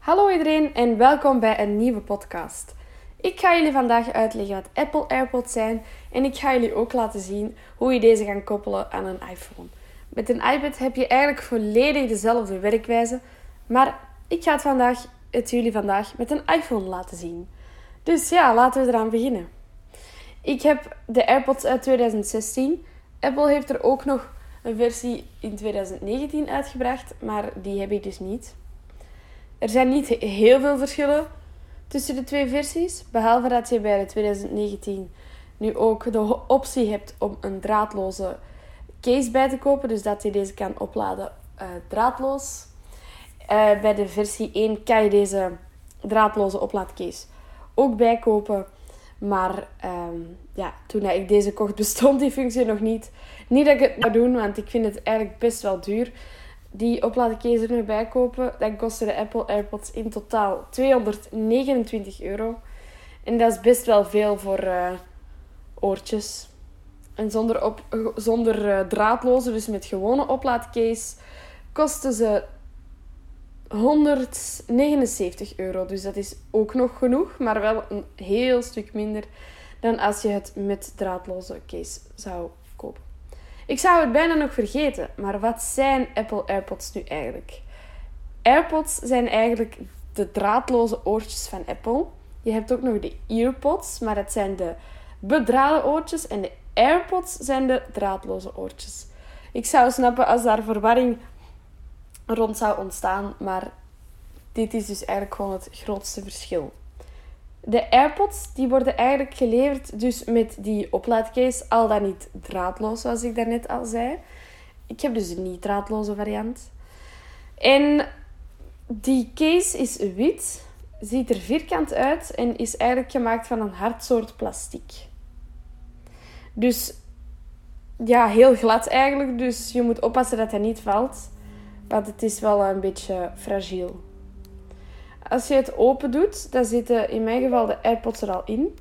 Hallo iedereen en welkom bij een nieuwe podcast. Ik ga jullie vandaag uitleggen wat Apple AirPods zijn en ik ga jullie ook laten zien hoe je deze kan koppelen aan een iPhone. Met een iPad heb je eigenlijk volledig dezelfde werkwijze, maar ik ga het, vandaag, het jullie vandaag met een iPhone laten zien. Dus ja, laten we eraan beginnen. Ik heb de AirPods uit 2016. Apple heeft er ook nog een versie in 2019 uitgebracht, maar die heb ik dus niet. Er zijn niet heel veel verschillen tussen de twee versies, behalve dat je bij de 2019 nu ook de optie hebt om een draadloze case bij te kopen, dus dat je deze kan opladen uh, draadloos. Uh, bij de versie 1 kan je deze draadloze oplaadcase ook bijkopen. Maar um, ja, toen ik deze kocht bestond die functie nog niet. Niet dat ik het zou doen, want ik vind het eigenlijk best wel duur. Die oplaadcase er nu bij kopen, dan kostte de Apple AirPods in totaal 229 euro. En dat is best wel veel voor uh, oortjes. En zonder, op, zonder uh, draadloze, dus met gewone oplaadcase, kosten ze 179 euro. Dus dat is ook nog genoeg, maar wel een heel stuk minder dan als je het met draadloze case zou. Ik zou het bijna nog vergeten, maar wat zijn Apple AirPods nu eigenlijk? AirPods zijn eigenlijk de draadloze oortjes van Apple. Je hebt ook nog de EarPods, maar dat zijn de bedraden oortjes. En de AirPods zijn de draadloze oortjes. Ik zou snappen als daar verwarring rond zou ontstaan, maar dit is dus eigenlijk gewoon het grootste verschil. De AirPods die worden eigenlijk geleverd dus met die oplaadcase, al dan niet draadloos, zoals ik daarnet al zei. Ik heb dus een niet draadloze variant. En die case is wit, ziet er vierkant uit en is eigenlijk gemaakt van een hard soort plastic. Dus ja, heel glad eigenlijk. Dus je moet oppassen dat hij niet valt. Want het is wel een beetje fragiel. Als je het open doet, dan zitten in mijn geval de AirPods er al in.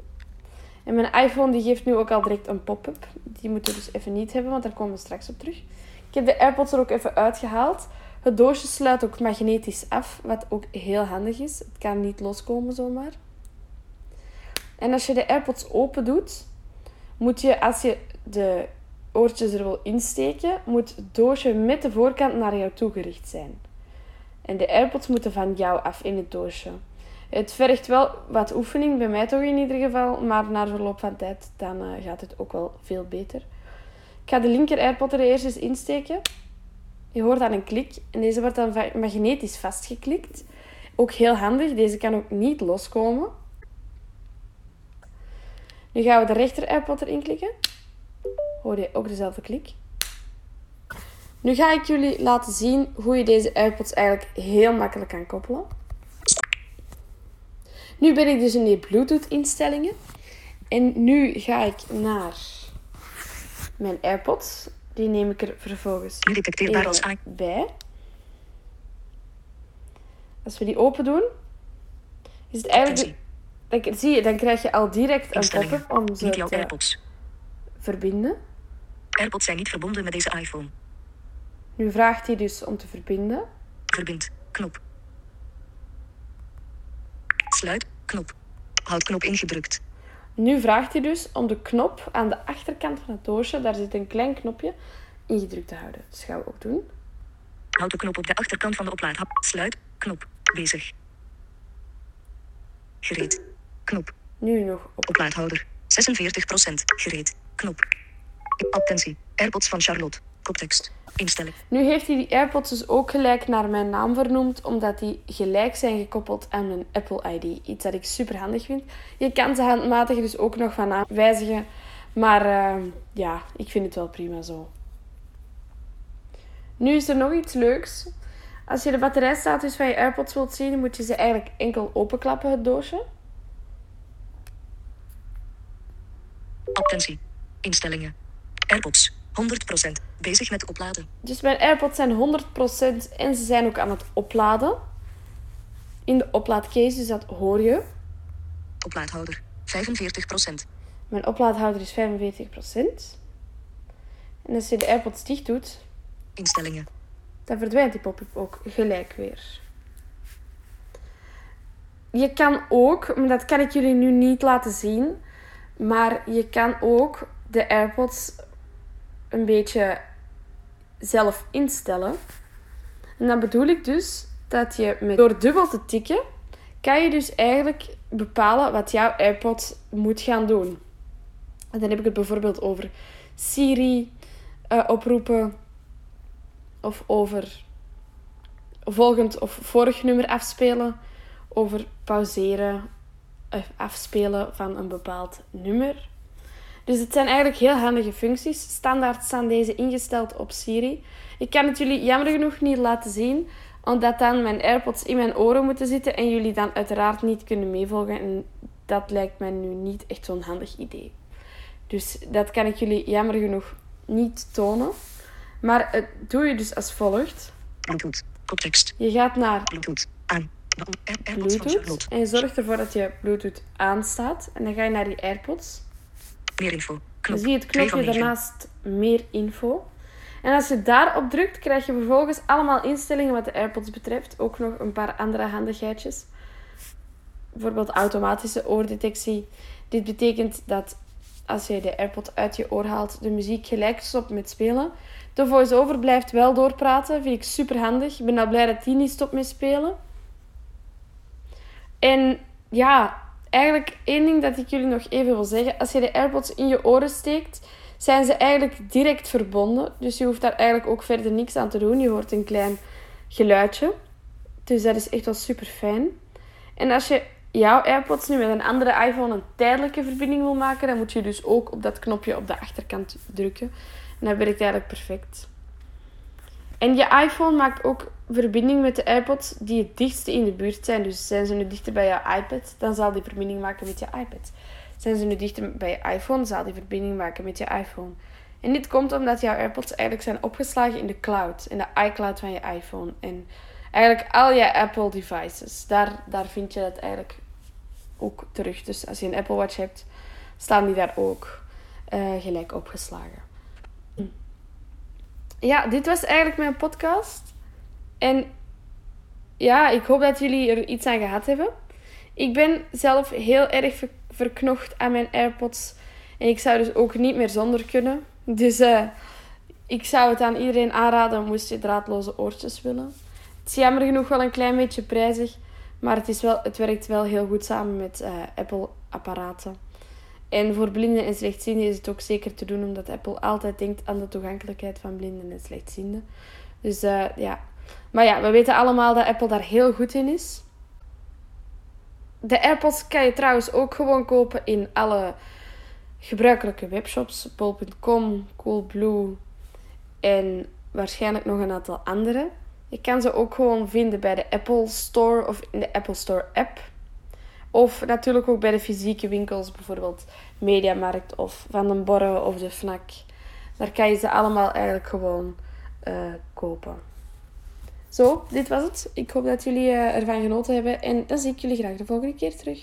En mijn iPhone die geeft nu ook al direct een pop-up. Die moeten we dus even niet hebben, want daar komen we straks op terug. Ik heb de AirPods er ook even uitgehaald. Het doosje sluit ook magnetisch af, wat ook heel handig is. Het kan niet loskomen zomaar. En als je de AirPods open doet, moet je als je de oortjes er wil insteken, moet het doosje met de voorkant naar jou toegericht zijn. En de AirPods moeten van jou af in het doosje. Het vergt wel wat oefening, bij mij toch in ieder geval, maar na verloop van tijd dan uh, gaat het ook wel veel beter. Ik ga de linker AirPod er eerst eens insteken. Je hoort dan een klik en deze wordt dan magnetisch vastgeklikt. Ook heel handig, deze kan ook niet loskomen. Nu gaan we de rechter AirPod erin klikken. Hoor je ook dezelfde klik. Nu ga ik jullie laten zien hoe je deze AirPods eigenlijk heel makkelijk kan koppelen. Nu ben ik dus in die Bluetooth instellingen. En nu ga ik naar mijn AirPods. Die neem ik er vervolgens detecteerbaar als bij. Als we die open doen, is het eigenlijk... Dan, zie je, dan krijg je al direct een pop-up om ze te AirPods. verbinden. AirPods zijn niet verbonden met deze iPhone. Nu vraagt hij dus om te verbinden. Verbind. Knop. Sluit. Knop. Houdknop ingedrukt. Nu vraagt hij dus om de knop aan de achterkant van het doosje, daar zit een klein knopje, ingedrukt te houden. Dat gaan we ook doen. Houd de knop op de achterkant van de oplaadhap. Sluit. Knop. Bezig. Gereed. Knop. Nu nog op. Oplaadhouder. 46%. Gereed. Knop. Attentie. AirPods van Charlotte. Instelling. Nu heeft hij die AirPods dus ook gelijk naar mijn naam vernoemd, omdat die gelijk zijn gekoppeld aan mijn Apple ID. Iets dat ik super handig vind. Je kan ze handmatig dus ook nog van naam wijzigen. Maar uh, ja, ik vind het wel prima zo. Nu is er nog iets leuks. Als je de batterijstatus van je AirPods wilt zien, moet je ze eigenlijk enkel openklappen, het doosje. Attentie. Instellingen. AirPods. 100% bezig met opladen. Dus mijn AirPods zijn 100% en ze zijn ook aan het opladen. In de oplaadcase, dus dat hoor je. Oplaadhouder 45%. Mijn oplaadhouder is 45%. En als je de AirPods dicht doet, instellingen. Dan verdwijnt die pop-up ook gelijk weer. je kan ook, maar dat kan ik jullie nu niet laten zien, maar je kan ook de AirPods een beetje zelf instellen. En dan bedoel ik dus dat je met, door dubbel te tikken, kan je dus eigenlijk bepalen wat jouw AirPod moet gaan doen. En dan heb ik het bijvoorbeeld over Siri uh, oproepen of over volgend of vorig nummer afspelen, over pauzeren of afspelen van een bepaald nummer. Dus het zijn eigenlijk heel handige functies. Standaard staan deze ingesteld op Siri. Ik kan het jullie jammer genoeg niet laten zien, omdat dan mijn AirPods in mijn oren moeten zitten en jullie dan uiteraard niet kunnen meevolgen. En dat lijkt mij nu niet echt zo'n handig idee. Dus dat kan ik jullie jammer genoeg niet tonen. Maar het doe je dus als volgt. Bluetooth. Koptekst. Je gaat naar Bluetooth. Aan. Bluetooth. En je zorgt ervoor dat je Bluetooth aanstaat. En dan ga je naar die AirPods. Meer info. Dan zie je het knopje daarnaast meer info. En als je daarop drukt, krijg je vervolgens allemaal instellingen wat de AirPods betreft. Ook nog een paar andere handigheidjes. Bijvoorbeeld automatische oordetectie. Dit betekent dat als je de AirPod uit je oor haalt, de muziek gelijk stopt met spelen. De voice-over blijft wel doorpraten. Vind ik super handig. Ik ben al blij dat die niet stopt met spelen. En ja, eigenlijk één ding dat ik jullie nog even wil zeggen. Als je de AirPods in je oren steekt, zijn ze eigenlijk direct verbonden. Dus je hoeft daar eigenlijk ook verder niks aan te doen. Je hoort een klein geluidje. Dus dat is echt wel super fijn. En als je jouw AirPods nu met een andere iPhone een tijdelijke verbinding wil maken, dan moet je dus ook op dat knopje op de achterkant drukken. En dat werkt eigenlijk perfect. En je iPhone maakt ook verbinding met de AirPods die het dichtste in de buurt zijn. Dus zijn ze nu dichter bij je iPad, dan zal die verbinding maken met je iPad. Zijn ze nu dichter bij je iPhone, zal die verbinding maken met je iPhone. En dit komt omdat jouw AirPods eigenlijk zijn opgeslagen in de cloud, in de iCloud van je iPhone. En eigenlijk al je Apple devices, daar, daar vind je dat eigenlijk ook terug. Dus als je een Apple Watch hebt, staan die daar ook eh, gelijk opgeslagen. Ja, dit was eigenlijk mijn podcast. En ja, ik hoop dat jullie er iets aan gehad hebben. Ik ben zelf heel erg ver- verknocht aan mijn AirPods. En ik zou dus ook niet meer zonder kunnen. Dus eh, ik zou het aan iedereen aanraden moest je draadloze oortjes willen. Het is jammer genoeg wel een klein beetje prijzig. Maar het, is wel, het werkt wel heel goed samen met eh, Apple-apparaten. En voor blinden en slechtzienden is het ook zeker te doen, omdat Apple altijd denkt aan de toegankelijkheid van blinden en slechtzienden. Dus eh, ja. Maar ja, we weten allemaal dat Apple daar heel goed in is. De AirPods kan je trouwens ook gewoon kopen in alle gebruikelijke webshops. Bol.com, Coolblue en waarschijnlijk nog een aantal andere. Je kan ze ook gewoon vinden bij de Apple Store of in de Apple Store app. Of natuurlijk ook bij de fysieke winkels, bijvoorbeeld Mediamarkt of Van den Borre of de Fnac. Daar kan je ze allemaal eigenlijk gewoon eh, kopen. Zo, dit was het. Ik hoop dat jullie eh, ervan genoten hebben en dan zie ik jullie graag de volgende keer terug.